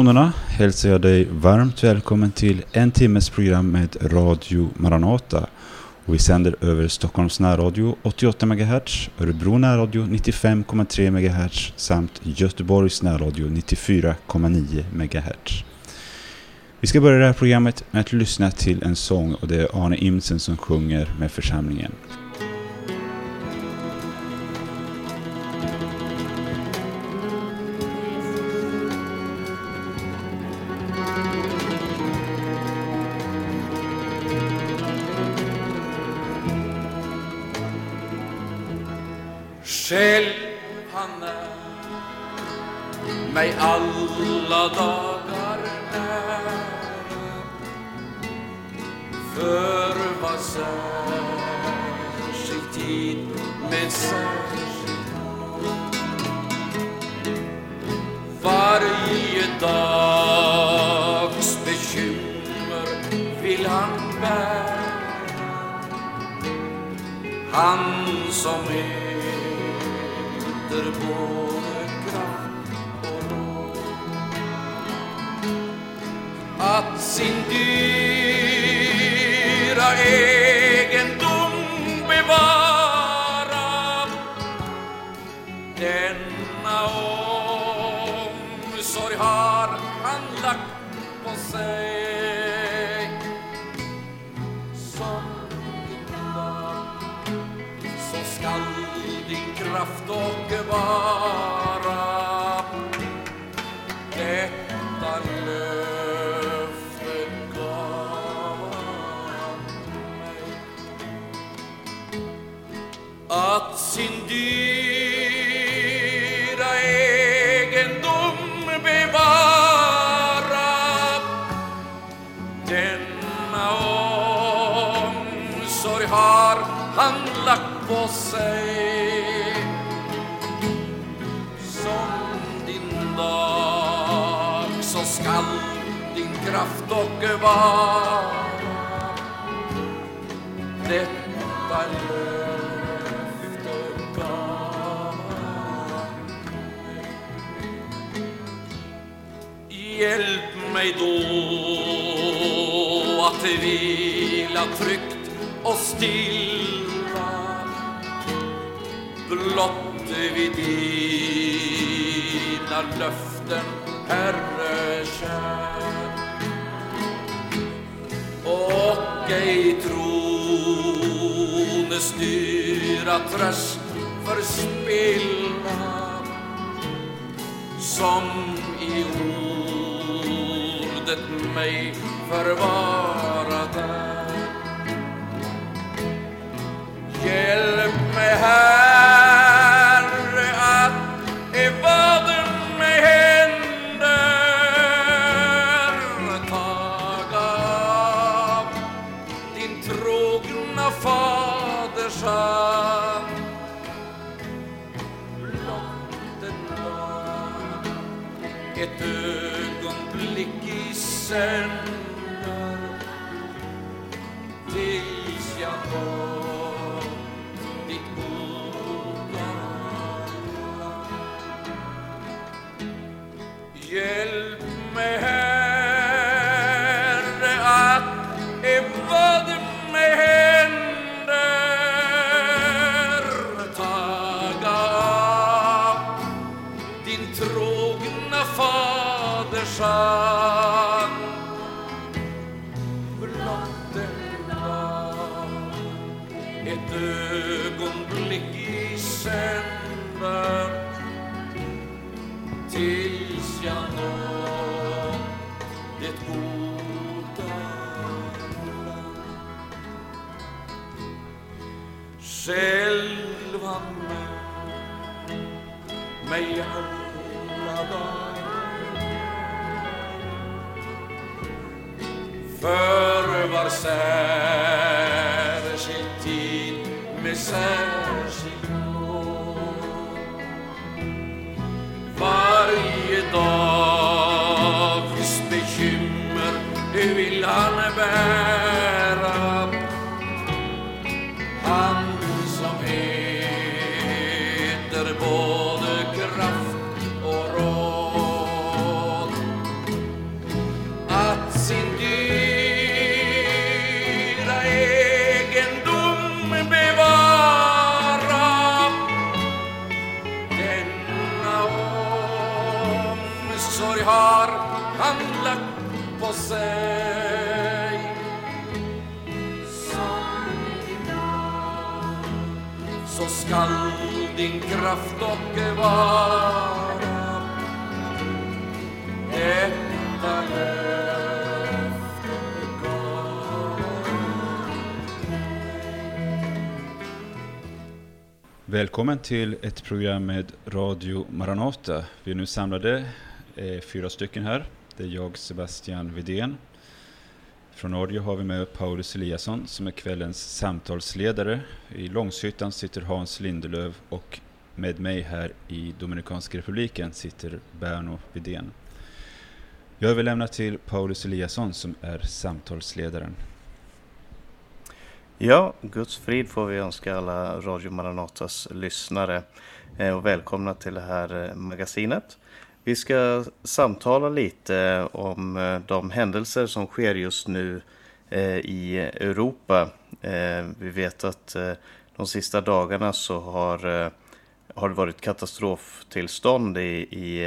tonerna hälsar jag dig varmt välkommen till en timmes program med Radio Maranata. Och vi sänder över Stockholms närradio 88 MHz, Örebro närradio 95,3 MHz samt Göteborgs närradio 94,9 MHz. Vi ska börja det här programmet med att lyssna till en sång och det är Arne Imsen som sjunger med församlingen. Han som äter både kraft och råd att sin dyra egendom bevara denna omsorg har han lagt på sig. Kraft kraft och vara detta löfte gav Hjälp mig då att vila tryggt och stilla. Blott vid dina löften, Herre kär. Ej trones dyra tröst förspilla som i ordet mig förvarat är. Välkommen till ett program med Radio Maranata. Vi är nu samlade, eh, fyra stycken här. Det är jag, Sebastian Vidén. Från Norge har vi med Paulus Eliasson som är kvällens samtalsledare. I Långshyttan sitter Hans Lindelöv och med mig här i Dominikanska republiken sitter Berno Vidén. Jag överlämnar till Paulus Eliasson som är samtalsledaren. Ja, Guds frid får vi önska alla Radio Maranatas lyssnare eh, och välkomna till det här eh, magasinet. Vi ska samtala lite eh, om de händelser som sker just nu i Europa. Vi vet att de sista dagarna så har, har det varit katastroftillstånd i, i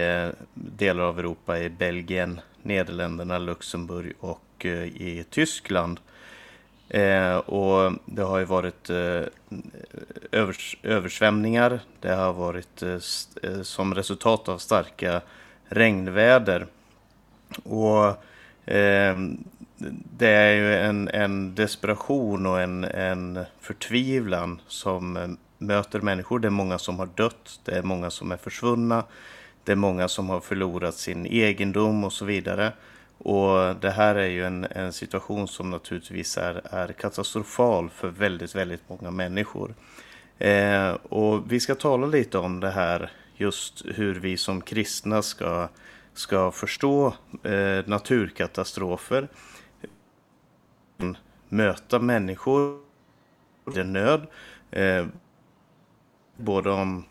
delar av Europa, i Belgien, Nederländerna, Luxemburg och i Tyskland. Eh, och det har ju varit eh, övers översvämningar. Det har varit eh, eh, som resultat av starka regnväder. Och eh, det är ju en, en desperation och en, en förtvivlan som eh, möter människor. Det är många som har dött, det är många som är försvunna, det är många som har förlorat sin egendom och så vidare. Och det här är ju en, en situation som naturligtvis är, är katastrofal för väldigt, väldigt många människor. Eh, och vi ska tala lite om det här, just hur vi som kristna ska, ska förstå eh, naturkatastrofer, möta människor i nöd, eh, både om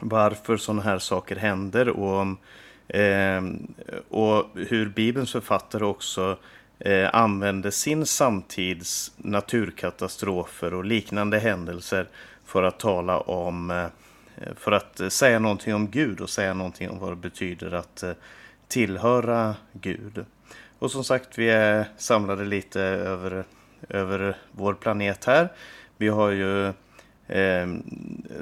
varför sådana här saker händer och om Eh, Ehm, och hur Bibelns författare också eh, använde sin samtids naturkatastrofer och liknande händelser för att tala om, eh, för att säga någonting om Gud och säga någonting om vad det betyder att eh, tillhöra Gud. Och som sagt, vi är samlade lite över, över vår planet här. Vi har ju eh,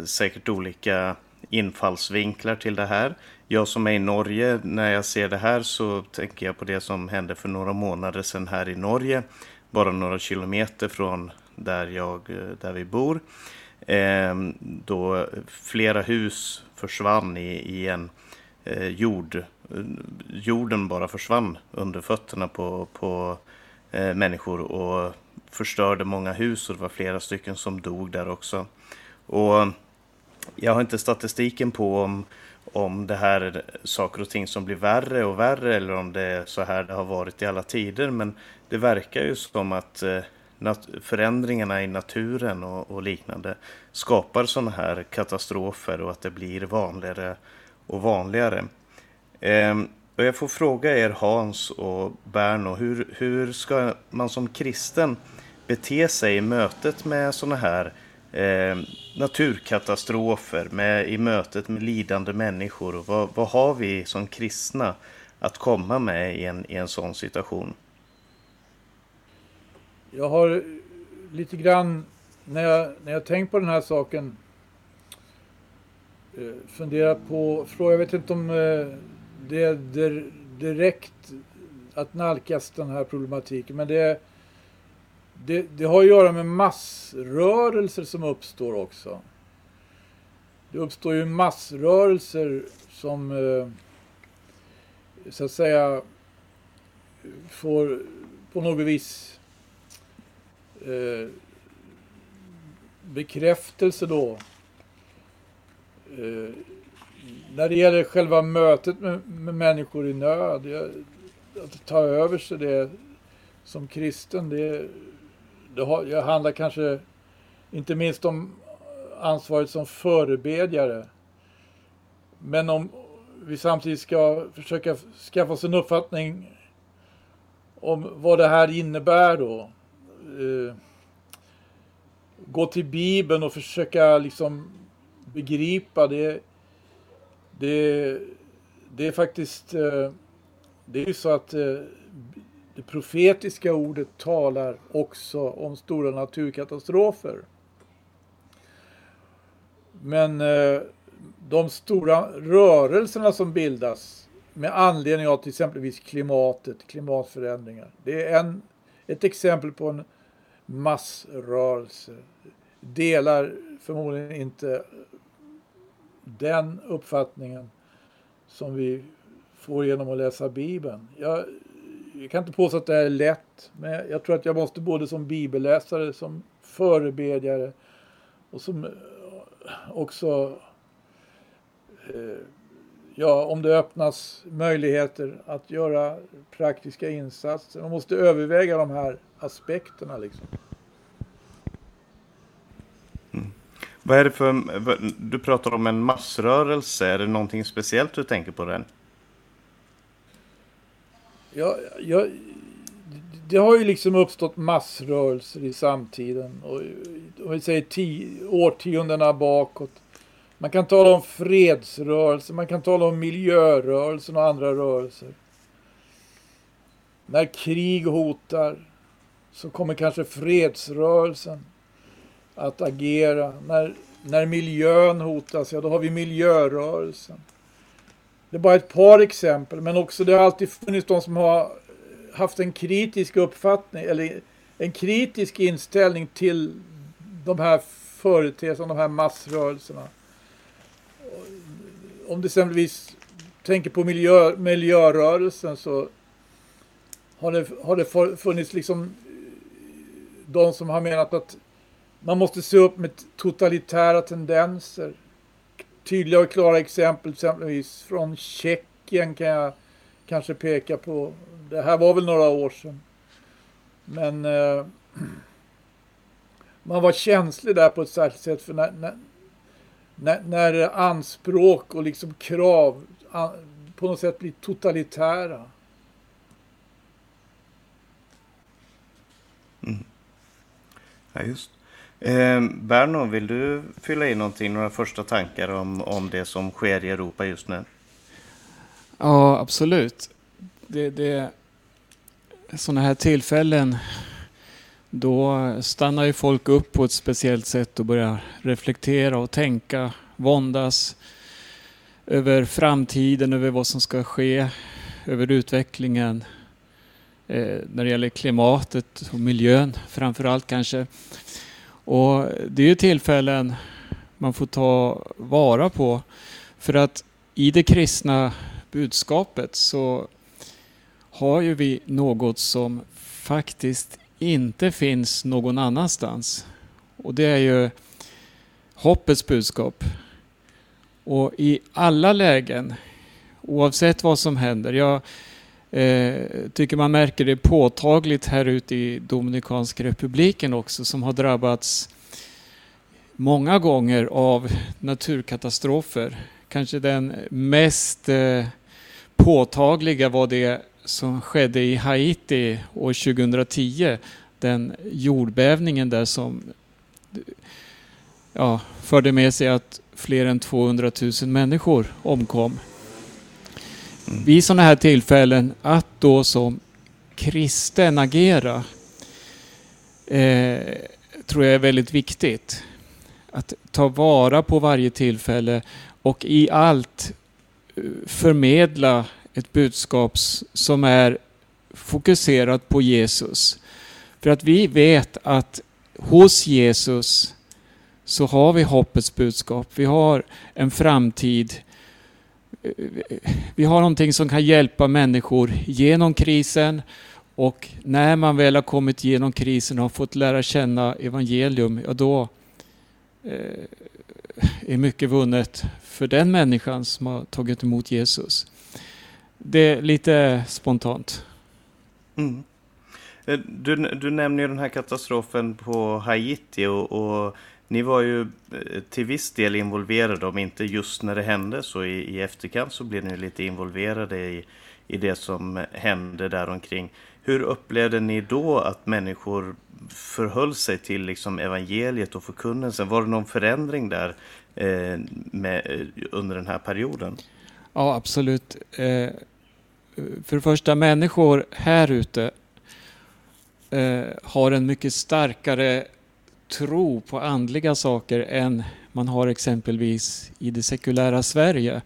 säkert olika infallsvinklar till det här. Jag som är i Norge, när jag ser det här så tänker jag på det som hände för några månader sedan här i Norge. Bara några kilometer från där, jag, eh, där vi bor. Eh, då flera hus försvann i, i en eh, jord. Eh, jorden bara försvann under fötterna på, på eh, människor och förstörde många hus och det var flera stycken som dog där också. Och jag har inte statistiken på om, om det här är saker och ting som blir värre och värre eller om det är så här det har varit i alla tider. Men det verkar ju som att eh, förändringarna i naturen och, och liknande skapar sådana här katastrofer och att det blir vanligare och vanligare. Ehm, och jag får fråga er Hans och Berno, hur, hur ska man som kristen bete sig i mötet med sådana här eh, naturkatastrofer, med, i mötet med lidande människor. Vad, vad har vi som kristna att komma med i en, i en sån situation? Jag har lite grann, när jag, när jag tänkt på den här saken, eh, funderat på, fråga, jag vet inte om eh, det är direkt att nalkas den här problematiken, men det är det, det har att göra med massrörelser som uppstår också. Det uppstår ju massrörelser som eh, så att säga får på något vis eh, bekräftelse då. Eh, när det gäller själva mötet med, med människor i nöd, att ta över sig det som kristen, det det handlar kanske inte minst om ansvaret som förebedjare. Men om vi samtidigt ska försöka skaffa oss en uppfattning om vad det här innebär då. Eh, gå till Bibeln och försöka liksom begripa det. Det, det är faktiskt, eh, det är ju så att eh, det profetiska ordet talar också om stora naturkatastrofer. Men eh, de stora rörelserna som bildas med anledning av till exempelvis klimatet, klimatförändringar. Det är en, ett exempel på en massrörelse. Delar förmodligen inte den uppfattningen som vi får genom att läsa Bibeln. Jag, jag kan inte påstå att det är lätt, men jag tror att jag måste både som bibelläsare, som förebedjare och som eh, också eh, ja, om det öppnas möjligheter att göra praktiska insatser. Man måste överväga de här aspekterna. Liksom. Mm. Vad är det för, du pratar om en massrörelse, är det någonting speciellt du tänker på den? Ja, ja, det har ju liksom uppstått massrörelser i samtiden. Och, om vi säger tio, årtiondena bakåt. Man kan tala om fredsrörelser, man kan tala om miljörörelsen och andra rörelser. När krig hotar så kommer kanske fredsrörelsen att agera. När, när miljön hotas, ja då har vi miljörörelsen. Det är bara ett par exempel, men också det har alltid funnits de som har haft en kritisk uppfattning eller en kritisk inställning till de här företeelserna, de här massrörelserna. Om du exempelvis tänker på miljö, miljörörelsen så har det, har det funnits liksom de som har menat att man måste se upp med totalitära tendenser. Tydliga och klara exempel exempelvis från Tjeckien kan jag kanske peka på. Det här var väl några år sedan. Men eh, man var känslig där på ett särskilt sätt för när, när, när, när anspråk och liksom krav an, på något sätt blir totalitära. Mm. Ja, just. Eh, Berno, vill du fylla i någonting, några första tankar om, om det som sker i Europa just nu? Ja, absolut. Det, det, sådana här tillfällen då stannar ju folk upp på ett speciellt sätt och börjar reflektera och tänka, våndas över framtiden, över vad som ska ske, över utvecklingen eh, när det gäller klimatet och miljön framför allt kanske. Och det är ju tillfällen man får ta vara på för att i det kristna budskapet så har ju vi något som faktiskt inte finns någon annanstans. Och det är ju hoppets budskap. Och i alla lägen, oavsett vad som händer. Jag Eh, tycker man märker det påtagligt här ute i Dominikanska republiken också som har drabbats många gånger av naturkatastrofer. Kanske den mest eh, påtagliga var det som skedde i Haiti år 2010. Den jordbävningen där som ja, förde med sig att fler än 200 000 människor omkom. Mm. Vid sådana här tillfällen att då som kristen agera eh, tror jag är väldigt viktigt. Att ta vara på varje tillfälle och i allt eh, förmedla ett budskap som är fokuserat på Jesus. För att vi vet att hos Jesus så har vi hoppets budskap. Vi har en framtid. Vi har någonting som kan hjälpa människor genom krisen och när man väl har kommit igenom krisen och har fått lära känna evangelium, ja då eh, är mycket vunnet för den människan som har tagit emot Jesus. Det är lite spontant. Mm. Eh, du, du nämner ju den här katastrofen på Haiti och, och, ni var ju eh, till viss del involverade, om inte just när det hände så i, i efterkant så blev ni lite involverade i, i det som hände däromkring. Hur upplevde ni då att människor förhöll sig till liksom evangeliet och förkunnelsen? Var det någon förändring där eh, med, eh, under den här perioden? Ja, absolut. Eh, för det första, människor här ute eh, har en mycket starkare tro på andliga saker än man har exempelvis i det sekulära Sverige.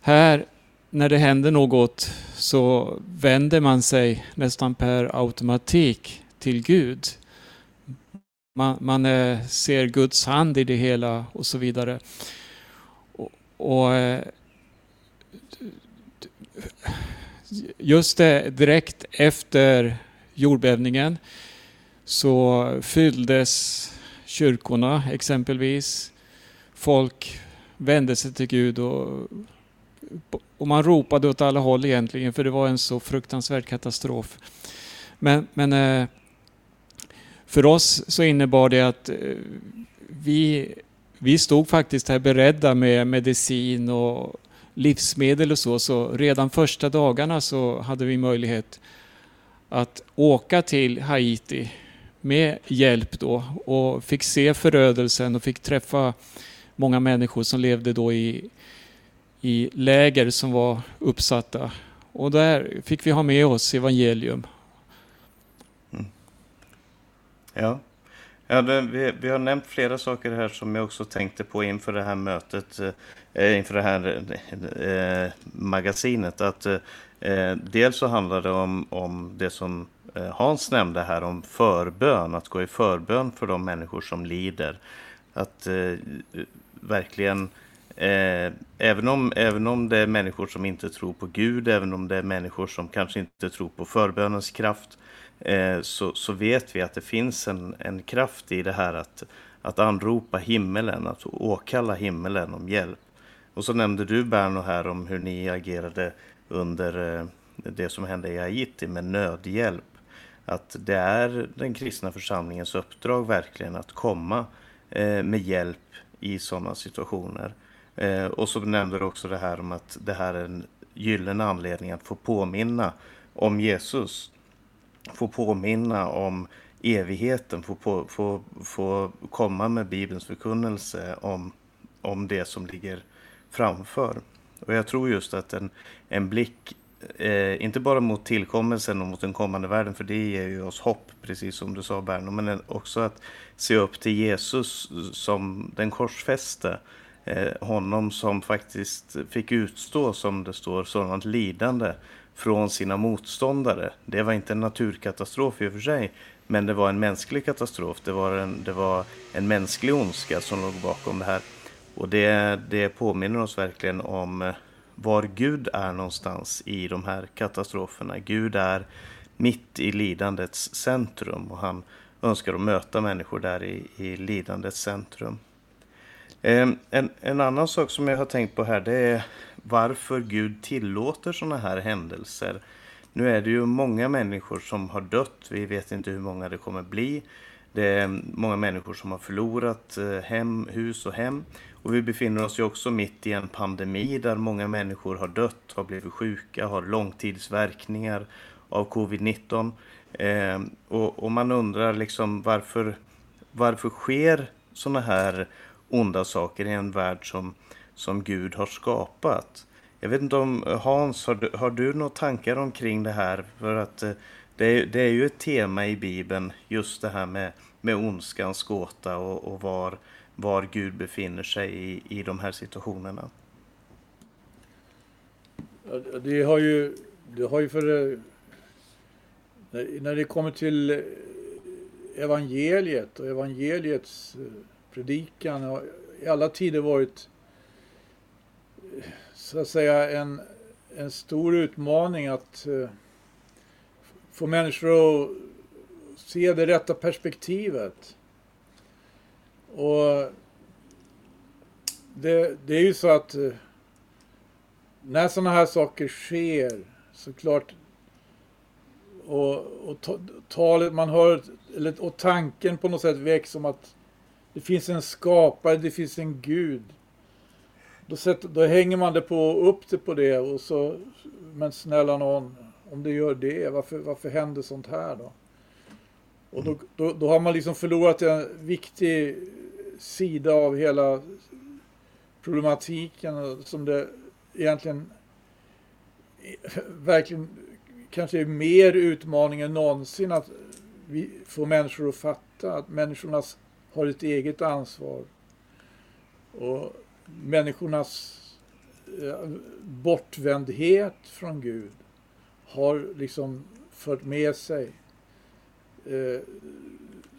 Här, när det händer något, så vänder man sig nästan per automatik till Gud. Man, man eh, ser Guds hand i det hela och så vidare. Och, och eh, just det, direkt efter jordbävningen så fylldes kyrkorna exempelvis. Folk vände sig till Gud och, och man ropade åt alla håll egentligen för det var en så fruktansvärd katastrof. Men, men eh, för oss så innebar det att eh, vi, vi stod faktiskt här beredda med medicin och livsmedel och så, så redan första dagarna så hade vi möjlighet att åka till Haiti med hjälp då och fick se förödelsen och fick träffa många människor som levde då i, i läger som var uppsatta. Och där fick vi ha med oss evangelium. Mm. Ja, ja det, vi, vi har nämnt flera saker här som jag också tänkte på inför det här mötet, eh, inför det här eh, eh magasinet. Att eh, Eh, dels så handlar det om, om det som eh, Hans nämnde här om förbön, att gå i förbön för de människor som lider. Att eh, verkligen, eh, även, om, även om det är människor som inte tror på Gud, även om det är människor som kanske inte tror på förbönens kraft, eh, så, så vet vi att det finns en, en kraft i det här att, att anropa himmelen, att åkalla himmelen om hjälp. Och så nämnde du Berno här om hur ni agerade under eh, det som hände i Haiti med nödhjälp att det är den kristna församlingens uppdrag verkligen att komma eh, med hjälp i sådana situationer. Eh, och så nämnde du också det här om att det här är en gyllene anledning att få påminna om Jesus. Få påminna om evigheten, få, på, få, få komma med Bibelns förkunnelse om, om det som ligger framför. Och jag tror just att en, en blick eh, inte bara mot tillkommelsen och mot den kommande världen, för det ger ju oss hopp, precis som du sa Berno, men också att se upp till Jesus som den korsfäste. Eh, honom som faktiskt fick utstå, som det står, sådant lidande från sina motståndare. Det var inte en naturkatastrof i och för sig, men det var en mänsklig katastrof. Det var en, det var en mänsklig ondska som låg bakom det här. Och det, det påminner oss verkligen om eh, var Gud är någonstans i de här katastroferna. Gud är mitt i lidandets centrum och han önskar att möta människor där i, i lidandets centrum. Ehm, en, en annan sak som jag har tänkt på här det är varför Gud tillåter sådana här händelser. Nu är det ju många människor som har dött, vi vet inte hur många det kommer bli. Det är många människor som har förlorat eh, hem, hus och hem. Och vi befinner oss ju också mitt i en pandemi där många människor har dött, har blivit sjuka, har långtidsverkningar av covid-19. Eh, och, och, man undrar liksom varför, varför sker sådana här onda saker i en värld som, som Gud har skapat? Jag vet inte om Hans, har du, har du några tankar omkring det här? För att eh, det är, det är ju ett tema i Bibeln, just det här med, med ondskans gåta och, och var, var Gud befinner sig i, i de här situationerna. Det har ju, det har ju för... När det kommer till evangeliet och evangeliets eh, predikan har i alla tider varit eh, så att säga en, en stor utmaning att eh, få människor att se det rätta perspektivet. Och det, det är ju så att eh, när sådana här saker sker såklart och, och talet man hör, eller, och tanken på något sätt väcks om att det finns en skapare, det finns en gud. Då, sätter, då hänger man det på, upp det på det och så, men snälla någon, om det gör det, varför, varför händer sånt här då? Och då, då, då, har man liksom förlorat en viktig sida av hela problematiken som det egentligen verkligen kanske är mer utmaning än någonsin att vi får människor att fatta att människorna har ett eget ansvar. Och människornas eh, bortvändhet från Gud har liksom fört med sig Eh,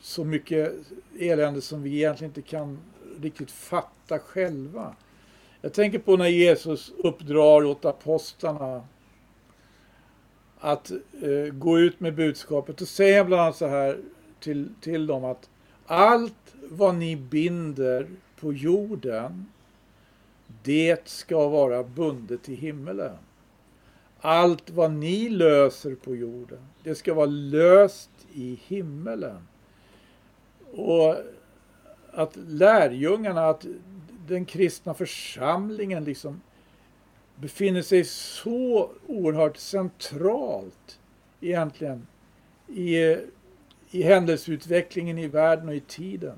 så mycket elände som vi egentligen inte kan riktigt fatta själva. Jag tänker på när Jesus uppdrar åt apostlarna att eh, gå ut med budskapet. och säger bland annat så här till, till dem att allt vad ni binder på jorden, det ska vara bundet i himmelen. Allt vad ni löser på jorden, det ska vara löst i himmelen. Och att lärjungarna, att den kristna församlingen liksom befinner sig så oerhört centralt egentligen i, i händelseutvecklingen i världen och i tiden.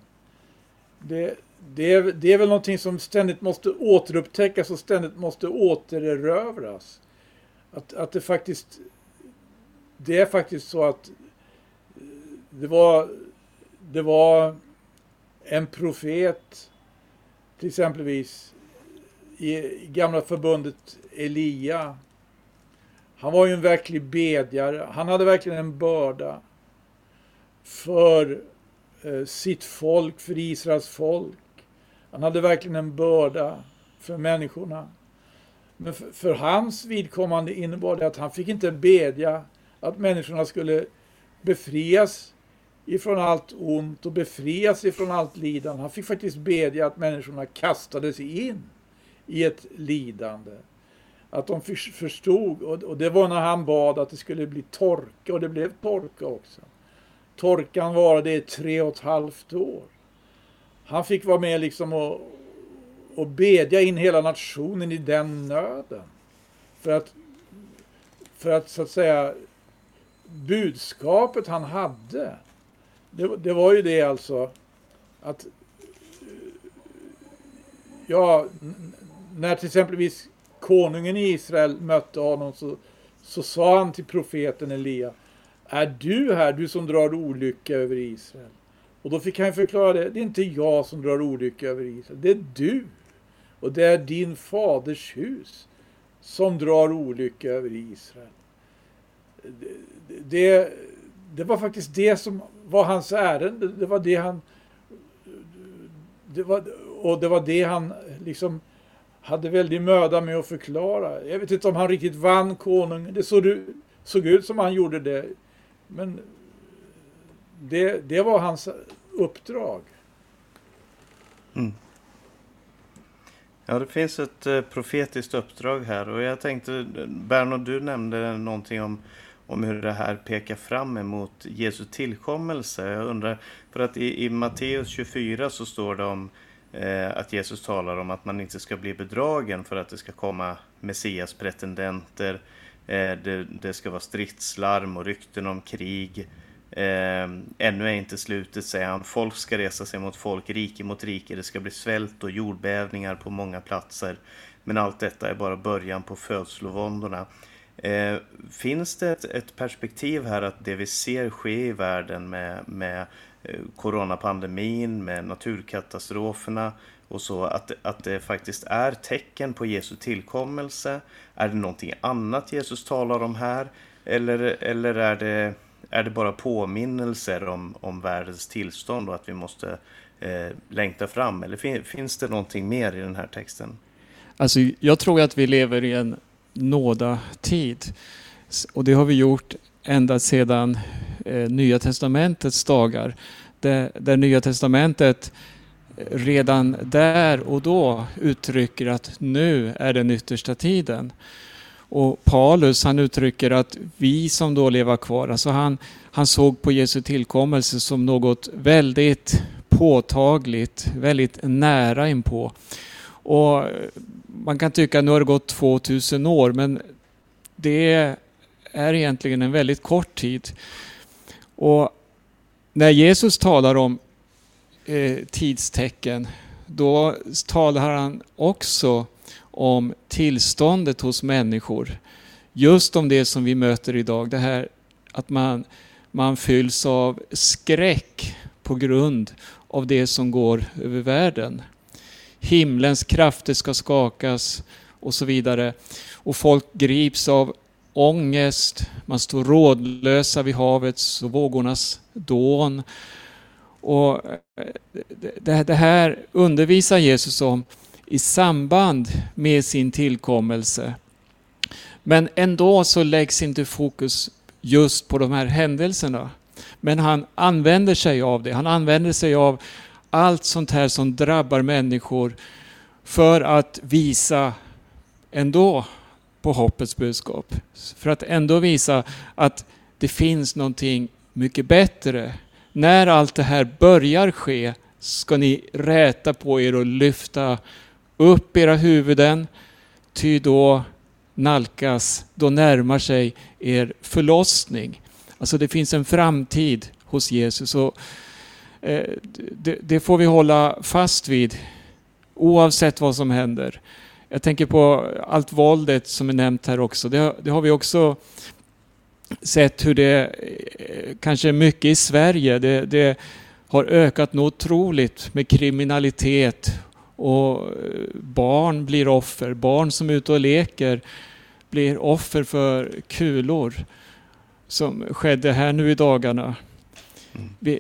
Det, det, det är väl någonting som ständigt måste återupptäckas och ständigt måste återerövras. Att, att det faktiskt det är faktiskt så att det var, det var en profet till exempelvis i gamla förbundet Elia. Han var ju en verklig bedjare. Han hade verkligen en börda för eh, sitt folk, för Israels folk. Han hade verkligen en börda för människorna. Men för, för hans vidkommande innebar det att han fick inte bedja att människorna skulle befrias ifrån allt ont och befrias ifrån allt lidande. Han fick faktiskt bedja att människorna kastade sig in i ett lidande. Att de förstod, och det var när han bad att det skulle bli torka, och det blev torka också. Torkan varade i tre och ett halvt år. Han fick vara med liksom och, och bedja in hela nationen i den nöden. För att, för att så att säga budskapet han hade, det, det var ju det alltså att ja, när till exempelvis konungen i Israel mötte honom så, så sa han till profeten Elia Är du här, du som drar olycka över Israel? Och då fick han förklara det. Det är inte jag som drar olycka över Israel. Det är du. Och det är din faders hus som drar olycka över Israel. Det, det, det var faktiskt det som var hans ärende. Det var det han... Det var, och det var det han liksom hade väldigt möda med att förklara. Jag vet inte om han riktigt vann konungen. Det såg, såg ut som han gjorde det. Men det, det var hans uppdrag. Mm. Ja, det finns ett eh, profetiskt uppdrag här och jag tänkte, Bernhard, du nämnde någonting om, om hur det här pekar fram emot Jesu tillkommelse. Jag undrar, för att i, i Matteus 24 så står det om Eh, att Jesus talar om att man inte ska bli bedragen för att det ska komma Messias pretendenter. Eh, det, det, ska vara stridslarm och rykten om krig. Eh, ännu är inte slutet, säger han. Folk ska resa sig mot folk, rike mot rike. Det ska bli svält och jordbävningar på många platser. Men allt detta är bara början på födslovåndorna. Eh, finns det ett, ett, perspektiv här att det vi ser ske i världen med, med eh, coronapandemin, med naturkatastroferna och så, att, att det faktiskt är tecken på Jesu tillkommelse? Är det någonting annat Jesus talar om här? Eller, eller är, det, är det bara påminnelser om, om världens tillstånd och att vi måste eh, längta fram? Eller fin, finns det någonting mer i den här texten? Alltså, jag tror att vi lever i en nådatid. Och det har vi gjort ända sedan eh, Nya Testamentets dagar. Där, där Nya Testamentet eh, redan där och då uttrycker att nu är den yttersta tiden. Och Paulus han uttrycker att vi som då lever kvar, alltså han, han såg på Jesu tillkommelse som något väldigt påtagligt, väldigt nära inpå. Och man kan tycka att nu har det gått 2000 år, men det är egentligen en väldigt kort tid. Och när Jesus talar om eh, tidstecken, då talar han också om tillståndet hos människor. just om det som vi möter idag. Det här att man, man fylls av skräck på grund av det som går över världen. Himlens krafter ska skakas och så vidare. Och folk grips av ångest, man står rådlösa vid havets och vågornas dån. Och eh, det här undervisar Jesus om i samband med sin tillkommelse. Men ändå så läggs inte fokus just på de här händelserna. Men han använder sig av det. Han använder sig av allt sånt här som drabbar människor för att visa ändå på hoppets budskap. För att ändå visa att det finns någonting mycket bättre. När allt det här börjar ske ska ni räta på er och lyfta upp era huvuden, ty då nalkas, då närmar sig er förlossning. Alltså det finns en framtid hos Jesus. Och, det, det, får vi hålla fast vid oavsett vad som händer. Jag tänker på allt våldet som är nämnt här också. Det, det har vi också sett hur det eh, kanske är mycket i Sverige. Det, det har ökat något otroligt med kriminalitet och eh, barn blir offer. Barn som är ute och leker blir offer för kulor som skedde här nu i dagarna. Mm. Vi,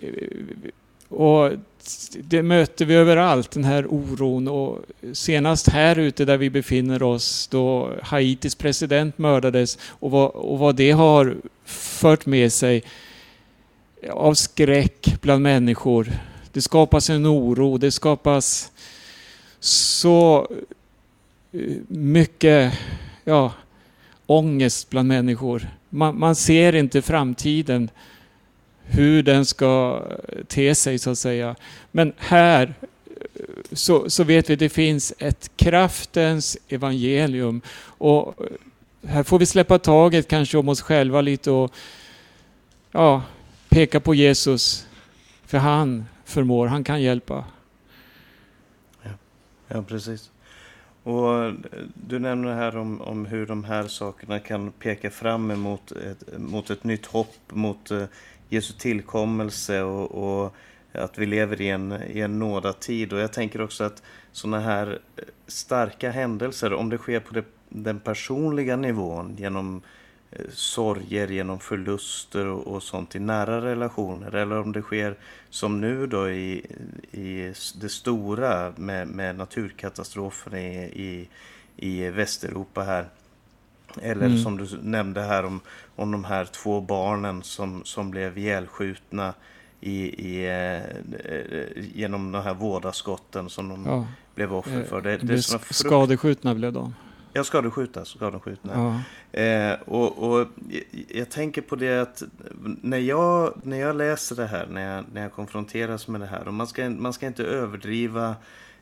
och det möter vi överallt, den här oron. Och senast här ute där vi befinner oss, då Haitis president mördades och vad, och vad det har fört med sig av skräck bland människor. Det skapas en oro, det skapas så eh, mycket ja, ångest bland människor. Man, man ser inte framtiden, hur den ska eh, te sig så att säga. Men här eh, så, så vet vi att det finns ett kraftens evangelium. Och eh, här får vi släppa taget kanske om oss själva lite och ja, peka på Jesus. För han förmår, han kan hjälpa. Ja, precis. Och du nämner här om, om hur de här sakerna kan peka fram emot ett, mot ett nytt hopp, mot Jesu tillkommelse och, och, att vi lever i en, i en nådatid. Och jag tänker också att sådana här eh, starka händelser, om det sker på det, den personliga nivån genom Eh, sorger genom förluster och, och, sånt i nära relationer eller om det sker som nu då i, i det stora med, med naturkatastrofen i, i, i Västeuropa här. Eller mm. som du nämnde här om, om de här två barnen som, som blev ihjälskjutna i, i, eh, genom de här vådaskotten som de ja. blev offer för. Det, det, det skadeskjutna blev de. Ja, skadeskjuta. skadeskjuta. Ja. Eh, och, och jag tänker på det att när jag, när jag läser det här, när jag, när jag konfronteras med det här, och man ska, man ska inte överdriva,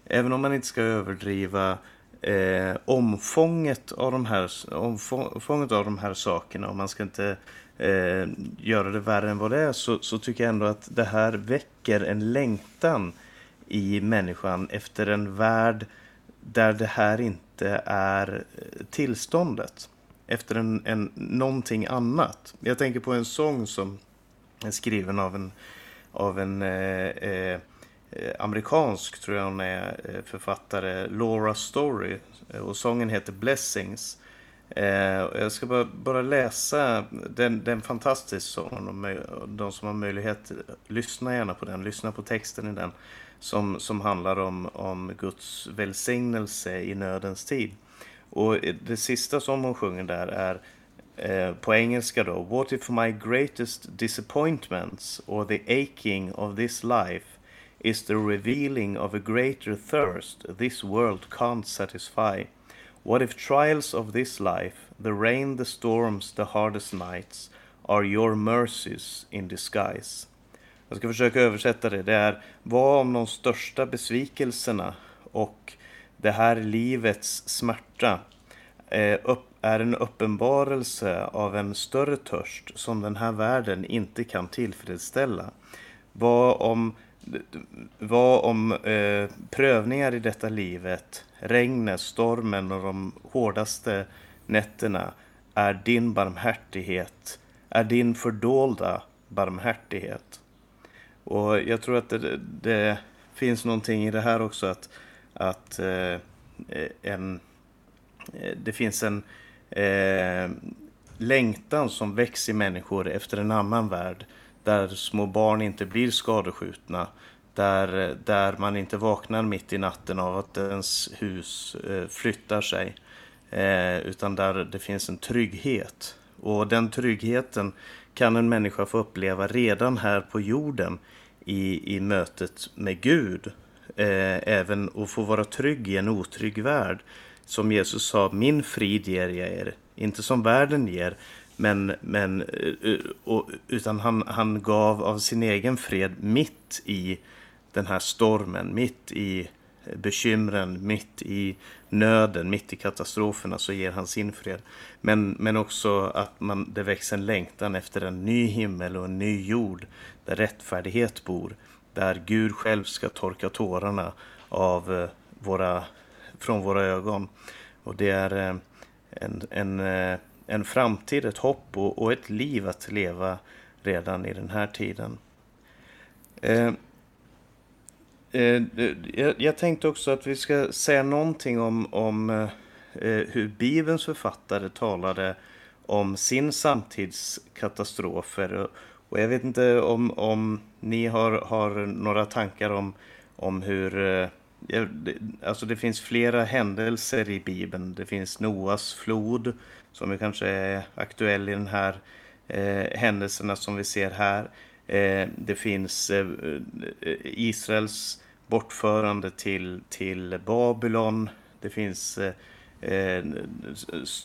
även om man inte ska överdriva eh, omfånget, av de här, omfånget av de här sakerna, och man ska inte eh, göra det värre än vad det är, så, så tycker jag ändå att det här väcker en längtan i människan efter en värld där det här inte är eh, tillståndet. Efter en, en, någonting annat. Jag tänker på en sång som är skriven av en, av en eh, eh, Eh, amerikansk, tror jag hon är, eh, författare, Laura Story. Eh, och sången heter Blessings. Jag ska bara, bara läsa, den, den fantastisk sång. De, de som har möjlighet, lyssna gärna på den, lyssna på texten i den som, som handlar om, om Guds välsignelse i nödens tid. Och det sista som hon sjunger där är eh, på engelska då. What if my greatest disappointments or the aching of this life is the revealing of a greater thirst this world can't satisfy? What if trials of this life, the rain, the storms, the hardest nights, are your mercies in disguise? Jag ska försöka översätta det. Det är vad om de största besvikelserna och det här livets smärta eh, är en uppenbarelse av en större törst som den här världen inte kan tillfredsställa. Vad om, vad om eh, prövningar i detta livet, regnet, stormen och de hårdaste nätterna är din barmhärtighet, är din fördolda barmhärtighet. Och jag tror att det, det finns någonting i det här också att, att eh, en, eh, det finns en eh, längtan som väcks i människor efter en annan värld där små barn inte blir skadeskjutna, där, där man inte vaknar mitt i natten av att ens hus eh, flyttar sig, eh, utan där det finns en trygghet. Och den tryggheten kan en människa få uppleva redan här på jorden i, i mötet med Gud. Eh, även att få vara trygg i en otrygg värld. Som Jesus sa, min frid ger jag er, inte som världen ger. Men, men, eh, eh, och, utan han, han gav av sin egen fred mitt i den här stormen, mitt i bekymren, mitt i nöden, mitt i katastroferna så ger han sin fred. Men, men också att man, det växer en längtan efter en ny himmel och en ny jord där rättfärdighet bor. Där Gud själv ska torka tårarna av eh, våra, från våra ögon. Och det är en, en, en framtid, ett hopp och, och ett liv att leva redan i den här tiden. Eh, Eh, jag, jag, tänkte också att vi ska säga någonting om, om eh, hur Bibelns författare talade om sin samtidskatastrofer. Och jag vet inte om, om ni har, har några tankar om, om hur... Eh, alltså det finns flera händelser i Bibeln. Det finns Noas flod som ju kanske är aktuell i den här eh, händelserna som vi ser här. Eh, det finns eh, Israels bortförande till, till Babylon. Det finns eh, eh,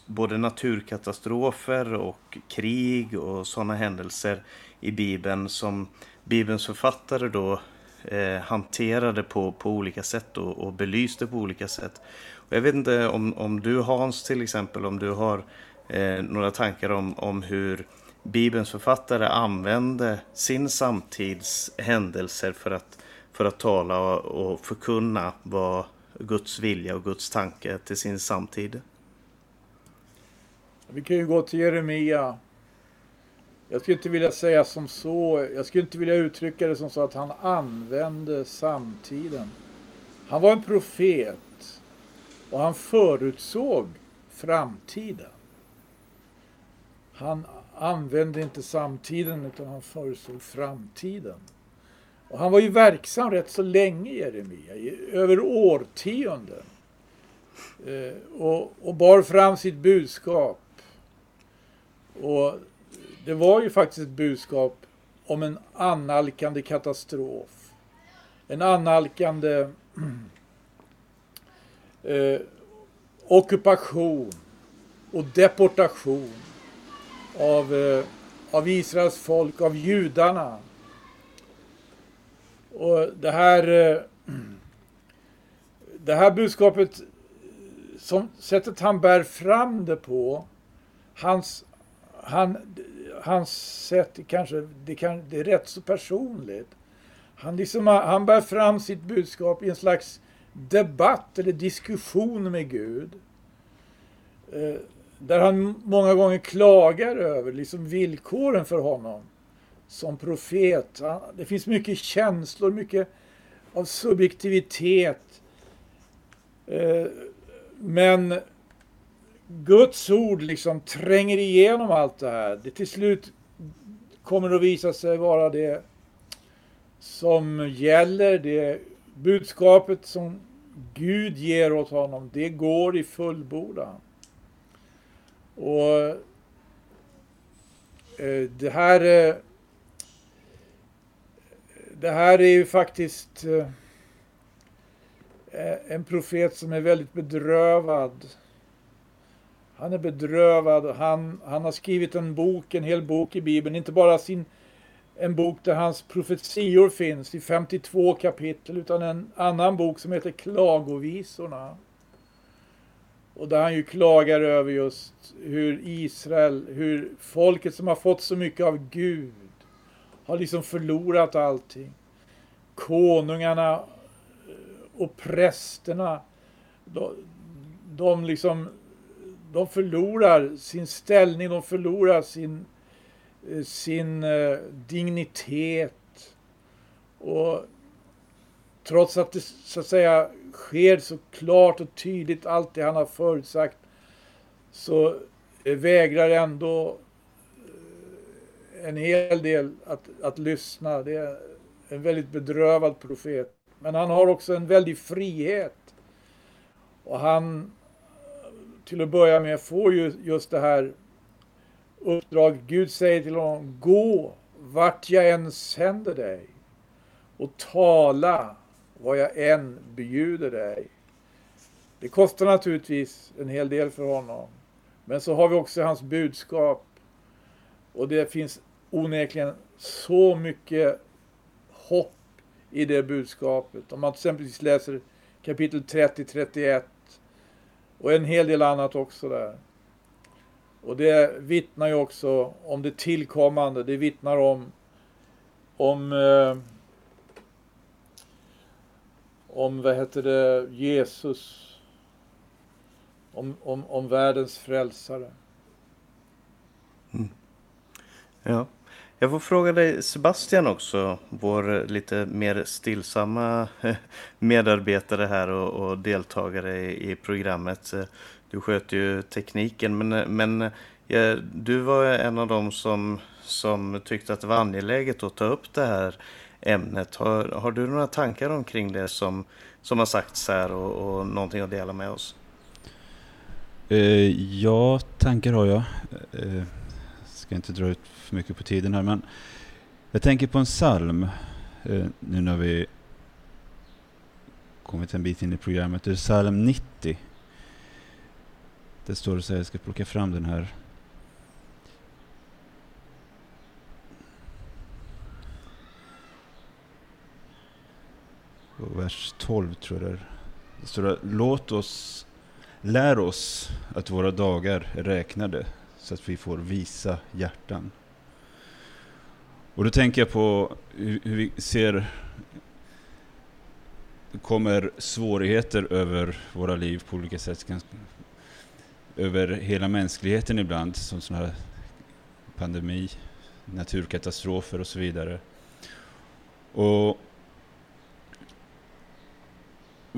både naturkatastrofer och krig och sådana händelser i Bibeln som Bibelns författare då eh, hanterade på, på olika sätt och, och belyste på olika sätt. Och jag vet inte om, om du Hans till exempel, om du har eh, några tankar om, om hur Bibelns författare använde sin samtids händelser för att för att tala och förkunna vad Guds vilja och Guds tanke till sin samtid. Vi kan ju gå till Jeremia. Jag skulle inte vilja säga som så. Jag skulle inte vilja uttrycka det som så att han använde samtiden. Han var en profet och han förutsåg framtiden. Han använde inte samtiden utan han förutsåg framtiden. Och han var ju verksam rätt så länge, Jeremia, i över årtionden. Eh, och, och bar fram sitt budskap. Och det var ju faktiskt ett budskap om en annalkande katastrof. En annalkande eh, ockupation och deportation av, eh, av Israels folk, av judarna och det här, eh, det här budskapet, som sättet han bär fram det på, hans, han, hans sätt kanske, det, kan, det är rätt så personligt. Han, liksom, han bär fram sitt budskap i en slags debatt eller diskussion med Gud. Eh, där han många gånger klagar över liksom villkoren för honom som profet. Det finns mycket känslor, mycket av subjektivitet. Eh, men Guds ord liksom tränger igenom allt det här. Det till slut kommer att visa sig vara det som gäller. Det budskapet som Gud ger åt honom, det går i fullbordan. Och eh, det här eh, det här är ju faktiskt eh, en profet som är väldigt bedrövad. Han är bedrövad. Han, han har skrivit en bok, en hel bok i Bibeln. Inte bara sin, en bok där hans profetior finns i 52 kapitel utan en annan bok som heter Klagovisorna. Och där han ju klagar över just hur Israel, hur folket som har fått så mycket av Gud har liksom förlorat allting. Konungarna eh, och prästerna, de, de liksom de förlorar sin ställning, de förlorar sin, Eh, sin eh, dignitet. Och trots att det så att säga sker så klart och tydligt allt det han har förutsagt så vägrar ändå eh, en hel del att, att lyssna. Det är en väldigt bedrövad profet. Men han har också en väldig frihet. Och han, till att börja med, får ju just det här uppdraget. Gud säger till honom, gå vart jag än sänder dig och tala vad jag än bjuder dig. Det kostar naturligtvis en hel del för honom. Men så har vi också hans budskap. Och det finns onekligen så mycket hopp i det budskapet. Om man till exempel läser kapitel 30-31 och en hel del annat också där. Och det vittnar ju också om det tillkommande. Det vittnar om om eh, om vad heter det Jesus om, om, om världens frälsare. Mm. Ja. Jag får fråga dig Sebastian också, vår lite mer stillsamma medarbetare här och, och deltagare i, i, programmet. Du sköter ju tekniken men, men ja, du var en av dem som, som tyckte att det var angeläget att ta upp det här ämnet. Har, har du några tankar omkring det som, som har sagts här och, och någonting att dela med oss? Eh, ja, tankar har jag. Eh, ska inte dra ut för mycket på tiden här men jag tänker på en psalm eh, nu när vi kommit en bit in i programmet. Det är psalm 90. Det står så här, jag ska plocka fram den här. vers 12 tror jag det är. Det står där, låt oss Lär oss att våra dagar är räknade så att vi får visa hjärtan. Och då tänker jag på hur, vi ser det kommer svårigheter över våra liv på olika sätt. Över hela mänskligheten ibland, som sån här pandemi, naturkatastrofer och så vidare. Och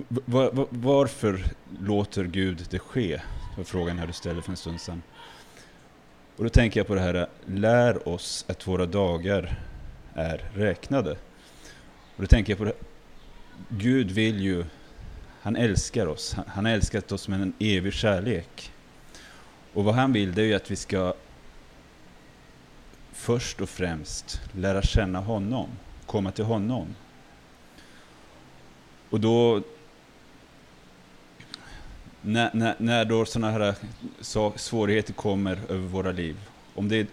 var, varför låter Gud det ske? Det var frågan här du ställde för en stund sedan. Och då tänker jag på det här, lär oss att våra dagar är räknade. Och då tänker jag på det, Gud vill ju, han älskar oss. Han, han har älskat oss med en evig kärlek. Och vad han vill det är ju att vi ska först och främst lära känna honom, komma till honom. Och då när, när, när då sådana här så, svårigheter kommer över våra liv, om det,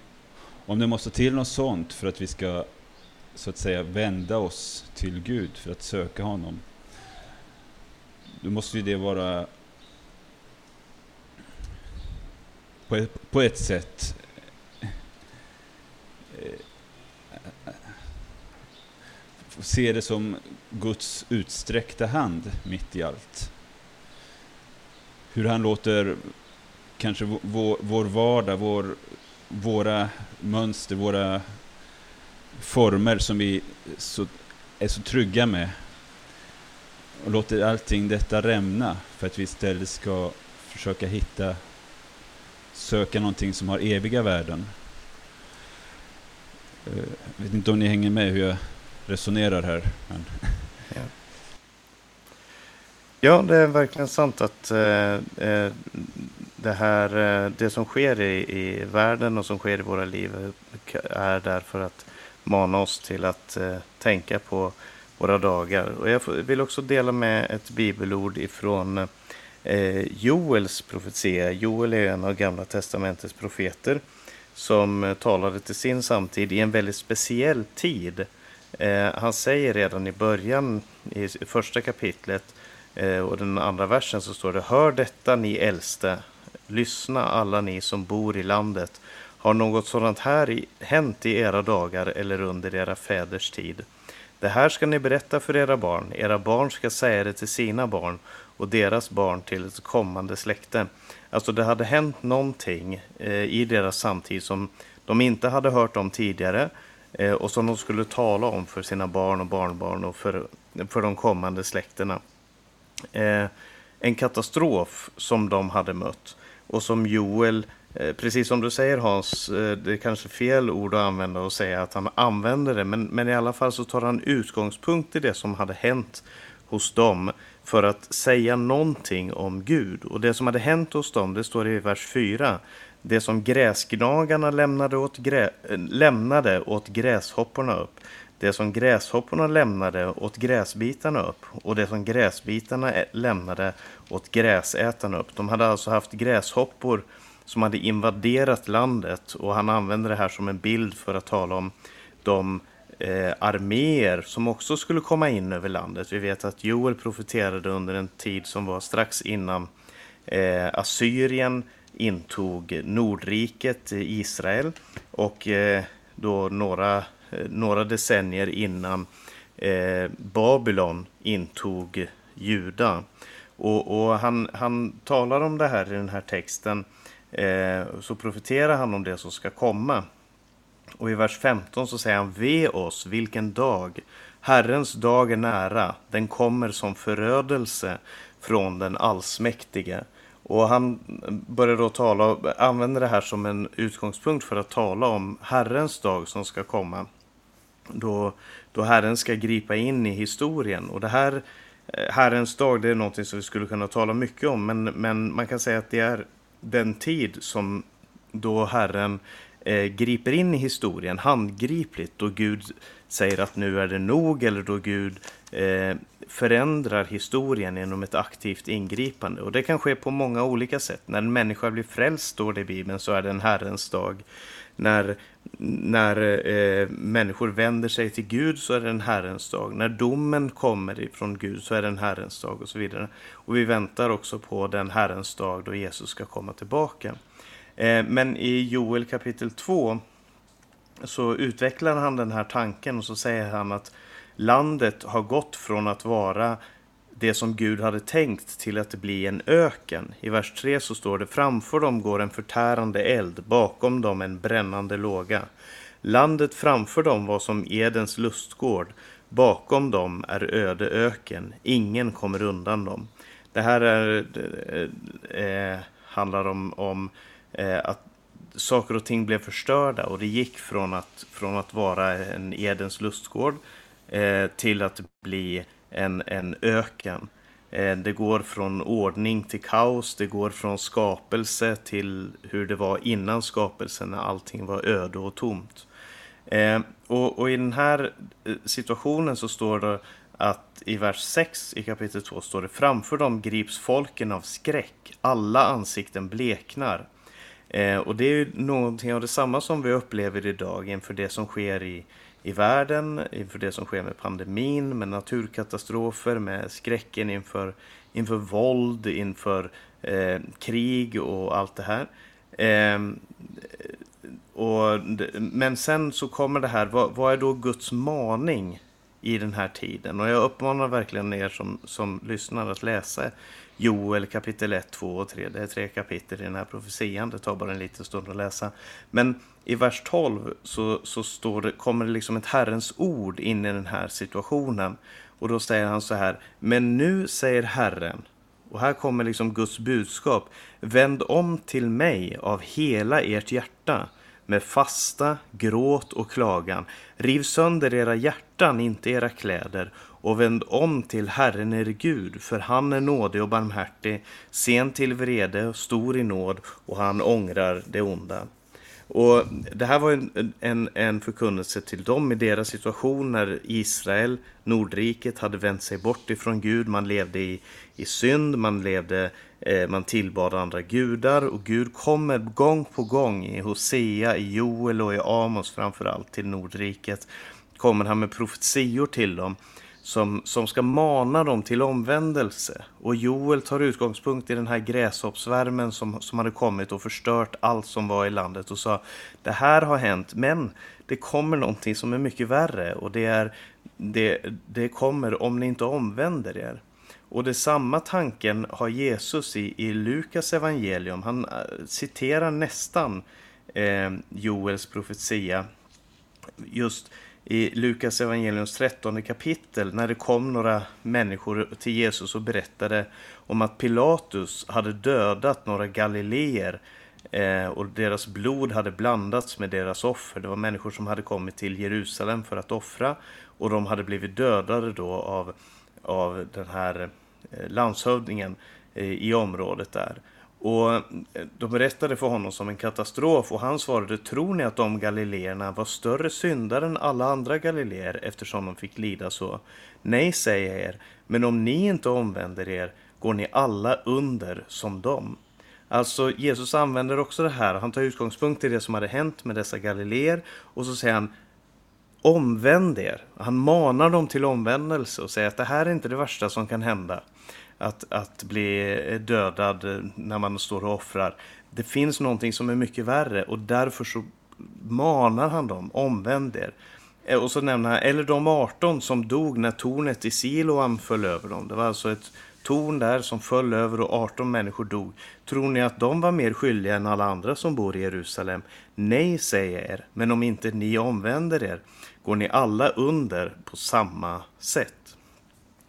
om det måste till något sånt för att vi ska så att säga vända oss till Gud för att söka honom, då måste ju det vara på ett, på ett sätt. Eh, se det som Guds utsträckta hand mitt i allt. Hur han låter kanske vår, vår vardag, vår, våra mönster, våra former som vi så, är så trygga med. Och låter allting detta rämna för att vi istället ska försöka hitta, söka någonting som har eviga värden. Jag vet inte om ni hänger med hur jag resonerar här. Men Ja, det är verkligen sant att eh, eh det här, eh, det som sker i, i världen och som sker i våra liv är därför att mana oss till att eh, tänka på våra dagar. Och jag vill också dela med ett bibelord ifrån Eh, Joels profetia. Joel är en av Gamla Testamentets profeter som eh, talade till sin samtid i en väldigt speciell tid. Eh, han säger redan i början, i första kapitlet, Eh, och den andra versen så står det Hör detta ni äldste, lyssna alla ni som bor i landet. Har något sådant här i, hänt i era dagar eller under era fäders tid? Det här ska ni berätta för era barn, era barn ska säga det till sina barn och deras barn till ett kommande släkte. Alltså det hade hänt någonting eh, i deras samtid som de inte hade hört om tidigare eh, och som de skulle tala om för sina barn och barnbarn och för, för de kommande släkterna. Eh, en katastrof som de hade mött och som Joel, eh, precis som du säger Hans, eh, det är kanske fel ord att använda och säga att han använder det, men, men i alla fall så tar han utgångspunkt i det som hade hänt hos dem för att säga någonting om Gud. Och det som hade hänt hos dem, det står i vers 4. Det som gräsgnagarna lämnade åt, grä, eh, lämnade åt gräshopporna upp. Det som gräshopporna lämnade åt gräsbitarna upp. Och det som gräsbitarna lämnade åt gräsätarna upp. De hade alltså haft gräshoppor som hade invaderat landet. Och han använder det här som en bild för att tala om de eh, arméer som också skulle komma in över landet. Vi vet att Joel profeterade under en tid som var strax innan eh, Assyrien intog Nordriket, eh, Israel och eh, då några, eh, några decennier innan eh, Babylon intog Juda. Och, och han, han talar om det här i den här texten, eh, så profeterar han om det som ska komma. Och i vers 15 så säger han Ve oss, vilken dag! Herrens dag är nära, den kommer som förödelse från den allsmäktige. Och han börjar då tala, använder det här som en utgångspunkt för att tala om Herrens dag som ska komma. Då, då Herren ska gripa in i historien. Och det här, eh, Herrens dag, det är någonting som vi skulle kunna tala mycket om. Men, men man kan säga att det är den tid som då Herren Eh, griper in i historien handgripligt då Gud säger att nu är det nog eller då Gud eh, förändrar historien genom ett aktivt ingripande. Och det kan ske på många olika sätt. När en människa blir frälst, står det i Bibeln, så är det en Herrens dag. När, när eh, människor vänder sig till Gud så är det en Herrens dag. När domen kommer ifrån Gud så är det en Herrens dag och så vidare. Och vi väntar också på den Herrens dag då Jesus ska komma tillbaka. Eh, men i Joel kapitel 2 så utvecklar han den här tanken och så säger han att landet har gått från att vara det som Gud hade tänkt till att bli en öken. I vers 3 så står det framför dem går en förtärande eld, bakom dem en brännande låga. Landet framför dem var som Edens lustgård, bakom dem är öde öken, ingen kommer undan dem. Det här är, eh, eh handlar om, om eh, att saker och ting blev förstörda och det gick från att, från att vara en Edens lustgård eh, till att bli en, en öken. Eh, det går från ordning till kaos, det går från skapelse till hur det var innan skapelsen när allting var öde och tomt. Eh, och, och, i den här eh, situationen så står det att i vers 6 i kapitel 2 står det framför dem grips folken av skräck, alla ansikten bleknar. Eh, och det är ju någonting av detsamma som vi upplever idag inför det som sker i, i världen, inför det som sker med pandemin, med naturkatastrofer, med skräcken inför, inför våld, inför eh, krig och allt det här. Eh, och, men sen så kommer det här, vad, vad, är då Guds maning i den här tiden? Och jag uppmanar verkligen er som, som lyssnar att läsa Joel kapitel 1, 2 och 3. Det är tre kapitel i den här profetian. Det tar bara en liten stund att läsa. Men i vers 12 så, så står det, kommer det liksom ett Herrens ord in i den här situationen. Och då säger han så här. Men nu säger Herren. Och här kommer liksom Guds budskap. Vänd om till mig av hela ert hjärta med fasta, gråt och klagan. Riv sönder era hjärtan, inte era kläder och vänd om till Herren er Gud, för han är nådig och barmhärtig, sen till vrede, stor i nåd och han ångrar det onda. Och Det här var en, en, en förkunnelse till dem i deras situation när Israel, Nordriket, hade vänt sig bort ifrån Gud. Man levde i, i synd, man, levde, eh, man tillbad andra gudar och Gud kommer gång på gång i Hosea, i Joel och i Amos framförallt till Nordriket. Kommer han med profetior till dem som, som ska mana dem till omvändelse. Och Joel tar utgångspunkt i den här gräshoppsvärmen som, som hade kommit och förstört allt som var i landet och sa det här har hänt men det kommer någonting som är mycket värre och det, är, det, det kommer om ni inte omvänder er. Och det samma tanken har Jesus i, i Lukas evangelium. Han eh, citerar nästan eh, Joels profetia just i Lukas evangeliums 13 kapitel när det kom några människor till Jesus och berättade om att Pilatus hade dödat några galileer eh, och deras blod hade blandats med deras offer. Det var människor som hade kommit till Jerusalem för att offra och de hade blivit dödade då av, av den här eh, landshövdingen eh, i området där. Och eh, de berättade för honom som en katastrof och han svarade, tror ni att de galileerna var större syndare än alla andra galileer eftersom de fick lida så? Nej, säger jag er, men om ni inte omvänder er går ni alla under som dem. Alltså Jesus använder också det här, han tar utgångspunkt i det som hade hänt med dessa galileer och så säger han omvänd er. Han manar dem till omvändelse och säger att det här är inte det värsta som kan hända att, att bli dödad när man står och offrar. Det finns någonting som är mycket värre och därför så manar han dem, omvänd er. Eh, och så nämner han, eller de 18 som dog när tornet i Siloam föll över dem. Det var alltså ett torn där som föll över och 18 människor dog. Tror ni att de var mer skyldiga än alla andra som bor i Jerusalem? Nej, säger jag er, men om inte ni omvänder er går ni alla under på samma sätt.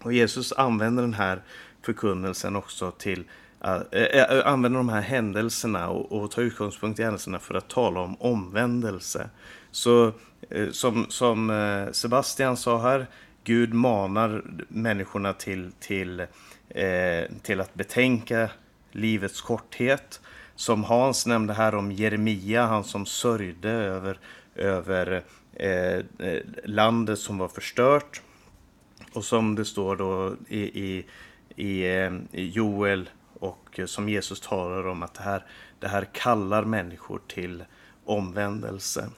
Och Jesus använder den här förkunnelsen också till att äh, äh, använda de här händelserna och, och ta utgångspunkt i händelserna för att tala om omvändelse. Så äh, som, som äh, Sebastian sa här, Gud manar människorna till, till, äh, till att betänka livets korthet. Som Hans nämnde här om Jeremia, han som sörjde över, över landet som var förstört. Och som det står då i, i Eh, i Joel och eh, som Jesus talar om att det här, det här kallar människor till omvändelse.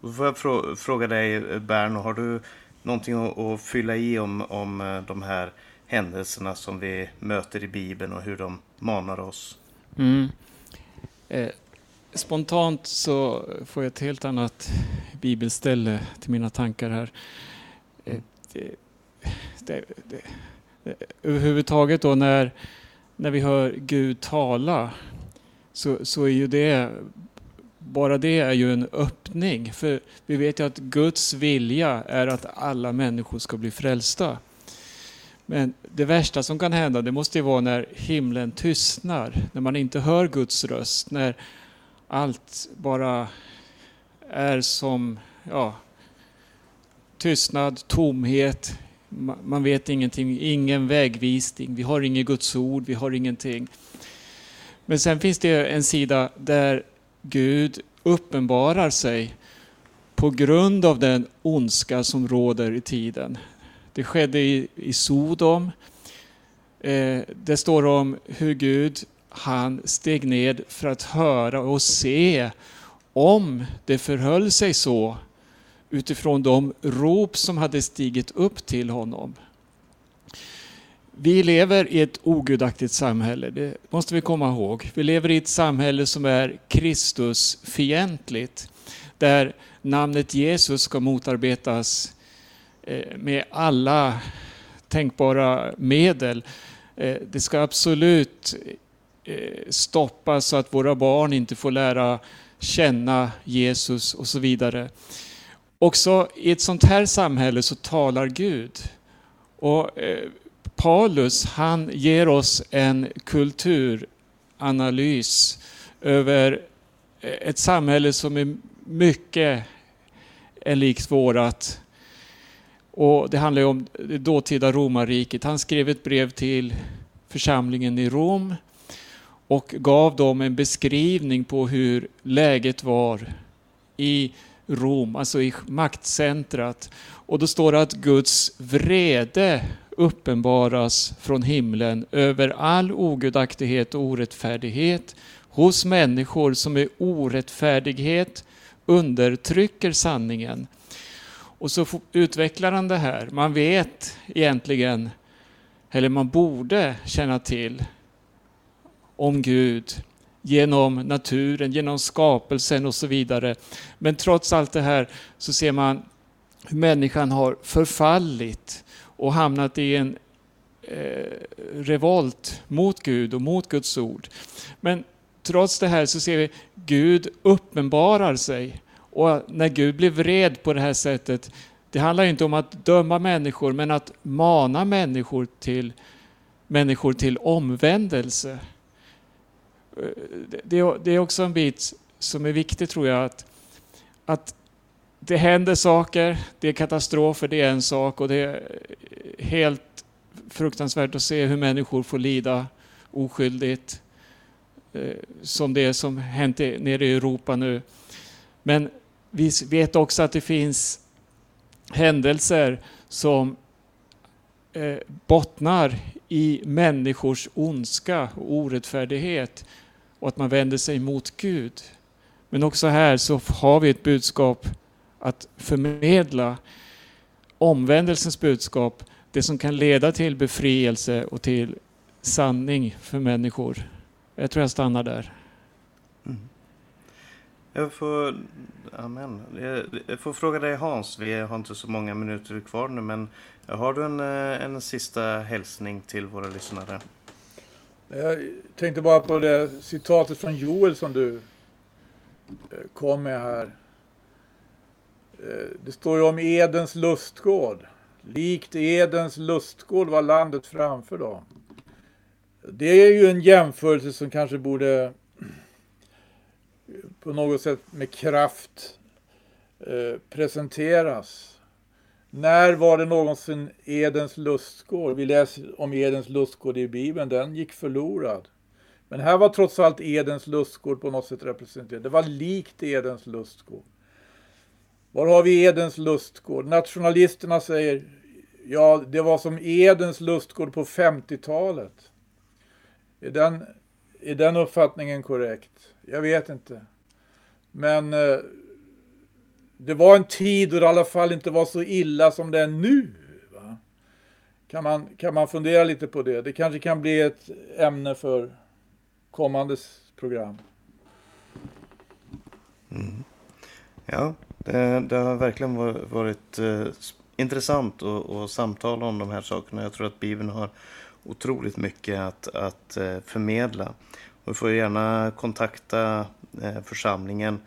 Då får jag fråga dig eh, Berno, har du någonting att fylla i om, om de här händelserna som vi möter i Bibeln och hur de manar oss? Mm. Eh, spontant så får jag ett helt annat bibelställe till mina tankar här. Eh, det, det, det, Eh, överhuvudtaget då när, när vi hör Gud tala så, så är ju det bara det är ju en öppning. För vi vet ju att Guds vilja är att alla människor ska bli frälsta. Men det värsta som kan hända det måste ju vara när himlen tystnar, när man inte hör Guds röst, när allt bara är som ja, tystnad, tomhet, man vet ingenting, ingen vägvisning, vi har inget Guds ord, vi har ingenting. Men sen finns det en sida där Gud uppenbarar sig på grund av den ondska som råder i tiden. Det skedde i, i Sodom. Eh, det står om hur Gud han steg ned för att höra och se om det förhöll sig så utifrån de rop som hade stigit upp till honom. Vi lever i ett ogudaktigt samhälle, det måste vi komma ihåg. Vi lever i ett samhälle som är Kristusfientligt, där namnet Jesus ska motarbetas eh, med alla tänkbara medel. Eh, det ska absolut eh, stoppas så att våra barn inte får lära känna Jesus och så vidare. Också i ett sånt här samhälle så talar Gud. Och eh, Paulus han ger oss en kulturanalys över eh, ett samhälle som är mycket är likt vårat. Och det handlar om det dåtida romarriket. Han skrev ett brev till församlingen i Rom och gav dem en beskrivning på hur läget var i Rom, alltså i maktcentrat. Och då står det att Guds vrede uppenbaras från himlen över all ogudaktighet och orättfärdighet hos människor som i orättfärdighet undertrycker sanningen. Och så utvecklar han det här. Man vet egentligen, eller man borde känna till om Gud genom naturen, genom skapelsen och så vidare. Men trots allt det här så ser man hur människan har förfallit och hamnat i en eh, revolt mot Gud och mot Guds ord. Men trots det här så ser vi Gud uppenbarar sig. Och när Gud blir vred på det här sättet, det handlar inte om att döma människor, men att mana människor till, människor till omvändelse. Eh, det, det är också en bit som är viktig tror jag, att, att det händer saker, det är katastrofer, det är en sak och det är helt fruktansvärt att se hur människor får lida oskyldigt. Eh, som det som hänt nere i Europa nu. Men vi vet också att det finns händelser som eh, bottnar i människors ondska och orättfärdighet och att man vänder sig mot Gud. Men också här så har vi ett budskap att förmedla omvändelsens budskap, det som kan leda till befrielse och till sanning för människor. Jag tror jag stannar där. Mm. Jag får, amen. Jag får fråga dig Hans, vi har inte så många minuter kvar nu, men har du en, eh, en sista hälsning till våra lyssnare? Jag tänkte bara på det citatet från Joel som du eh, kom med här. Eh, det står ju om Edens lustgård. Likt Edens lustgård var landet framför dem. Det är ju en jämförelse som kanske borde eh, på något sätt med kraft presenteras. När var det någonsin Edens lustgård? Vi läser om Edens lustgård i Bibeln, den gick förlorad. Men här var trots allt Edens lustgård på något sätt representerad. Det var likt Edens lustgård. Var har vi Edens lustgård? Nationalisterna säger, ja det var som Edens lustgård på 50-talet. Är den, är den uppfattningen korrekt? Jag vet inte. Men eh, det var en tid då det i alla fall inte var så illa som det är nu. Va? Kan, man, kan man fundera lite på det? Det kanske kan bli ett ämne för kommande program. Mm. Ja, det, det, har verkligen varit eh, intressant att, att samtala om de här sakerna. Jag tror att Bibeln har otroligt mycket att, att eh, förmedla. förmedla. Du får gärna kontakta eh, församlingen.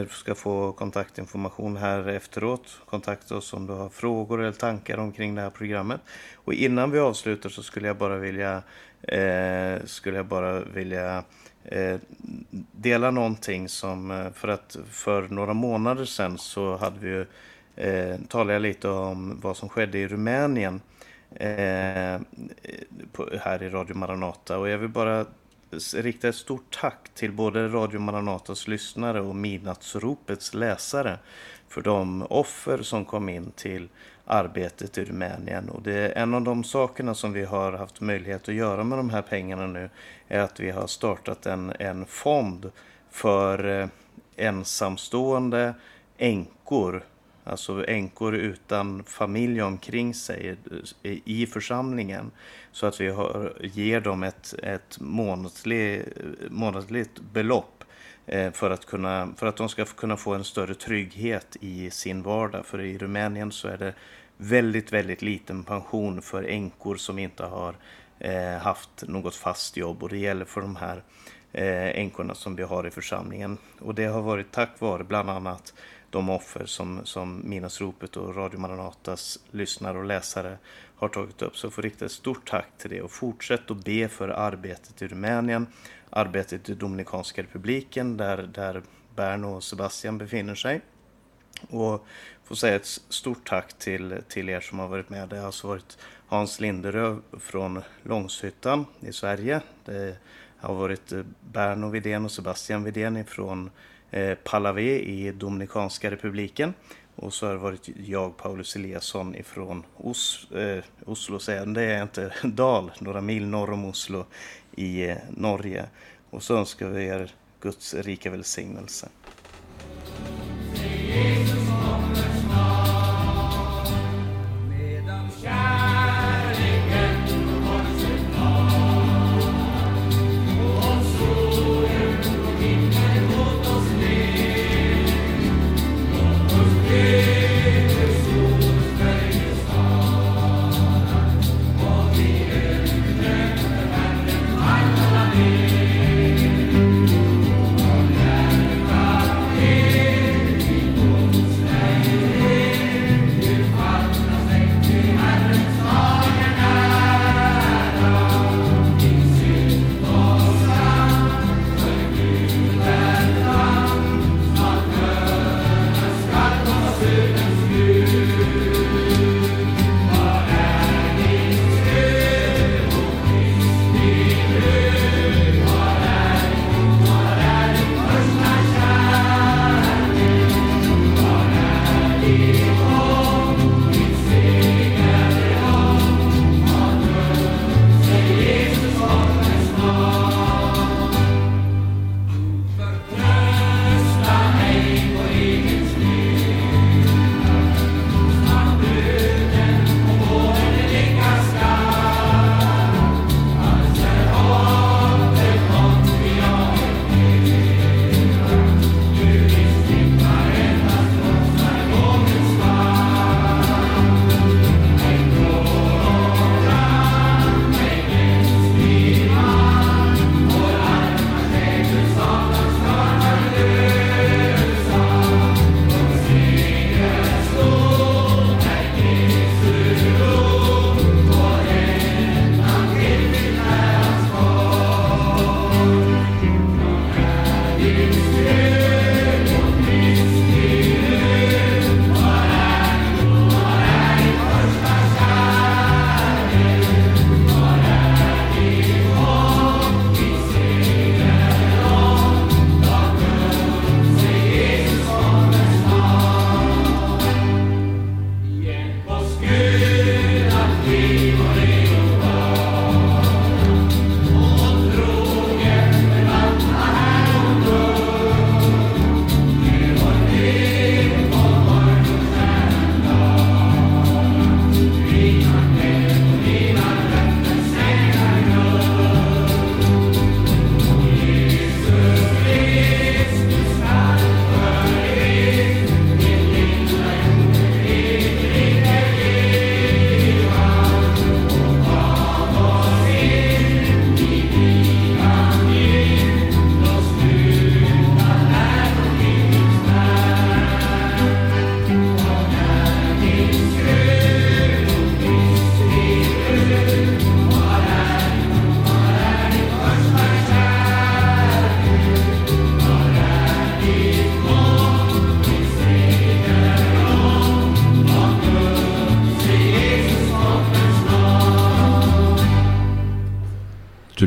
Du ska få kontaktinformation här efteråt. Kontakta oss om du har frågor eller tankar omkring det här programmet. Och innan vi avslutar så skulle jag bara vilja, eh, skulle jag bara vilja eh, dela någonting som, eh, för att för några månader sedan så hade vi ju, eh, talade jag lite om vad som skedde i Rumänien eh, på, här i Radio Maranata. Och jag vill bara rikta ett stort tack till både Radio Maranatas lyssnare och Midnattsropets läsare för de offer som kom in till arbetet i Rumänien. Och det är en av de sakerna som vi har haft möjlighet att göra med de här pengarna nu är att vi har startat en, en fond för eh, ensamstående änkor Alltså änkor utan familj omkring sig eh, i församlingen. Så att vi har, ger dem ett, ett månatlig, månatligt belopp eh, för att, kunna, för att de ska kunna få en större trygghet i sin vardag. För i Rumänien så är det väldigt, väldigt liten pension för änkor som inte har eh, haft något fast jobb. Och det gäller för de här eh, änkorna som vi har i församlingen. Och det har varit tack vare bland annat de offer som, som Minasropet och Radio Maranatas lyssnare och läsare har tagit upp. Så jag får rikta ett stort tack till det och fortsätt att be för arbetet i Rumänien, arbetet i Dominikanska republiken där, där Berno och Sebastian befinner sig. Och får säga ett stort tack till, till er som har varit med. Det har alltså varit Hans Linderöv från Långshyttan i Sverige. Det har varit eh, Berno Vidén och Sebastian Vidén från Eh, Palavé i Dominikanska republiken. Och så har det varit jag, Paulus Eliasson ifrån Os, eh, Oslo, säger det är inte Dal, några mil norr om Oslo i eh, Norge. Och så önskar vi er Guds rika välsignelse.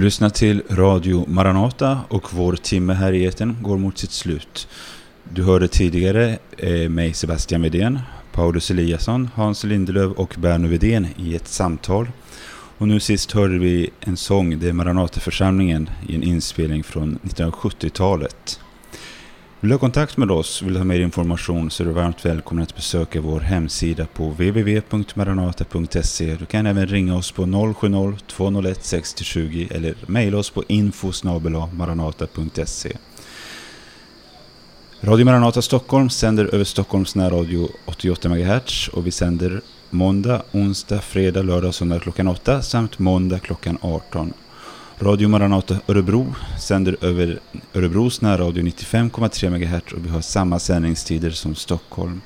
Lyssnar till Radio Maranata och vår timme här i eten går mot sitt slut. Du hörde tidigare eh, mig Sebastian Wedén, Paulus Eliasson, Hans Lindelöf och Berno Wedén i ett samtal. Och nu sist hörde vi en sång, det är Maranataförsamlingen, i en inspelning från 1970-talet. Vill du ha kontakt med oss, vill du ha mer information så är du varmt välkommen att besöka vår hemsida på www.maranata.se. Du kan även ringa oss på 070-201 6020 eller mejla oss på info maranata.se. Radio Maranata Stockholm sänder över Stockholms närradio 88 MHz och vi sänder måndag, onsdag, fredag, lördag och söndag klockan 8 samt måndag klockan 18. Radio Maranata Örebro sänder över Örebros närradio 95,3 MHz och vi har samma sändningstider som Stockholm.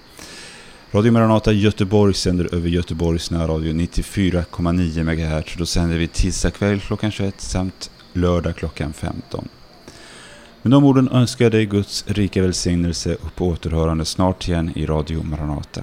Radio Maranata Göteborg sänder över Göteborgs närradio 94,9 MHz. Då sänder vi tisdag kväll klockan 21 samt lördag klockan 15. Med de orden önskar jag dig Guds rika välsignelse och på återhörande snart igen i Radio Maranata.